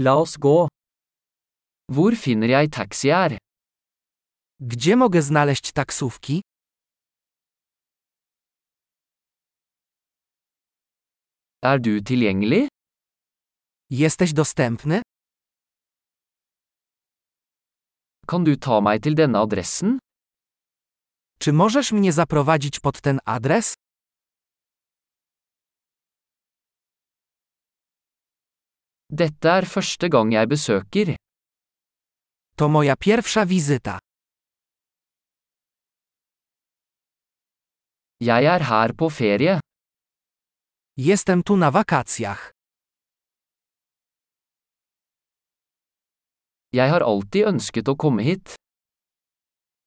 La oss gå. Hvor finner jeg taxier? Gdzie mogę znaleźć taksówki? Er du tilgjengelig? Jesteś dostępny? Kan du ta meg til denne adressen? Czy możesz mnie zaprowadzić pod ten adres? Dette er første gang jeg besøker. To moja pierwsza wizyta. Jeg er her på ferie. Jestem tu na wakacjach. Jeg har alltid ønsket å komme hit.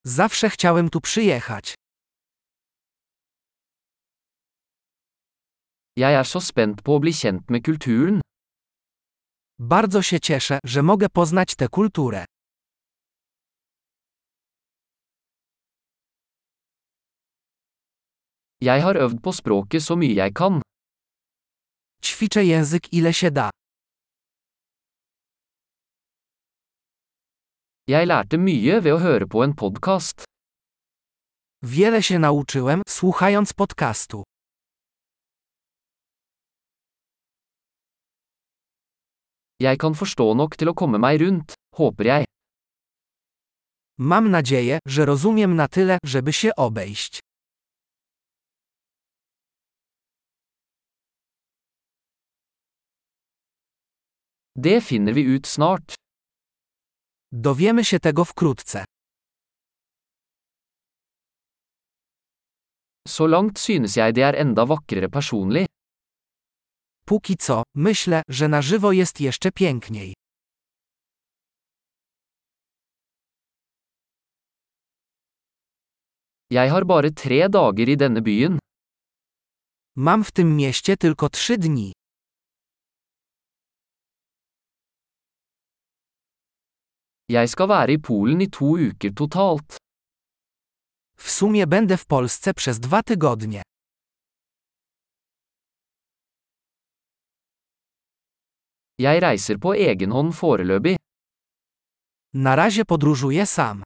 Zawsze chciałem tu przyjechać. Jeg er så spent på å bli kjent med kulturen. Bardzo się cieszę, że mogę poznać tę kulturę. Jeg har øvd på språket så mye jeg kan. Ćwiczę język ile się da. Jeg lærte mye ved å høre på en podkast. Wiele się nauczyłem, słuchając podcastu. Jeg kan forstå nok til å komme meg rundt, håper jeg. Mam nadzieję, że rozumiem na tyle, żeby się obejść. Det finner vi ut snart. Dowiemy się tego wkrótce. Så langt synes jeg det er enda vakrere personlig. Póki co, myślę, że na żywo jest jeszcze piękniej. Jeg har bare tre dager i denne byen. Mam w tym mieście tylko trzy dni. Jeg skal være i Polen i to uker totalt. W sumie będę w Polsce przez dwa tygodnie. Jeg reiser på egen hånd foreløpig. Na razie podróżuję sam.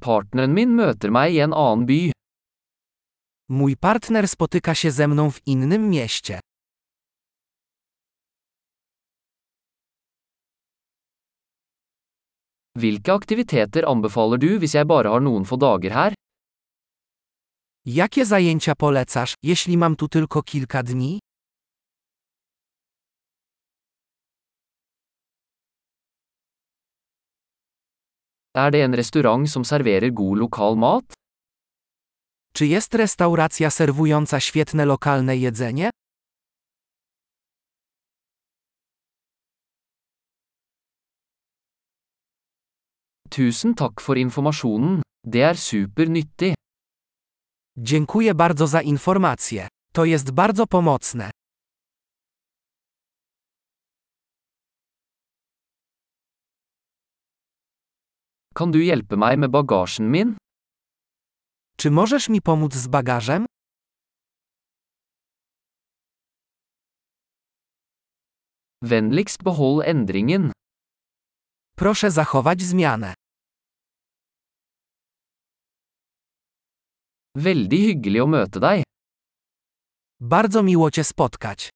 Partneren min møter meg i en annen by. Mój partner spotyka się ze mną w innym mieście. Hvilke aktiviteter anbefaler du hvis jeg bare har noen få dager her? Jakie zajęcia polecasz, jeśli mam tu tylko kilka dni? Er det en restaurant som serverer god lokal mat? Czy jest restauracja serwująca świetne lokalne jedzenie? Tusen takk for informasjonen. Det er supernyttig. Dziękuję bardzo za informacje. To jest bardzo pomocne. Kan du hjelpe meg med bagasjen min? Czy możesz mi pomóc z bagażem? Vennligst behold endringen. Proszę zachować zmianę. Veldig hyggelig å møte deg. Bardzo miło Cię spotkać.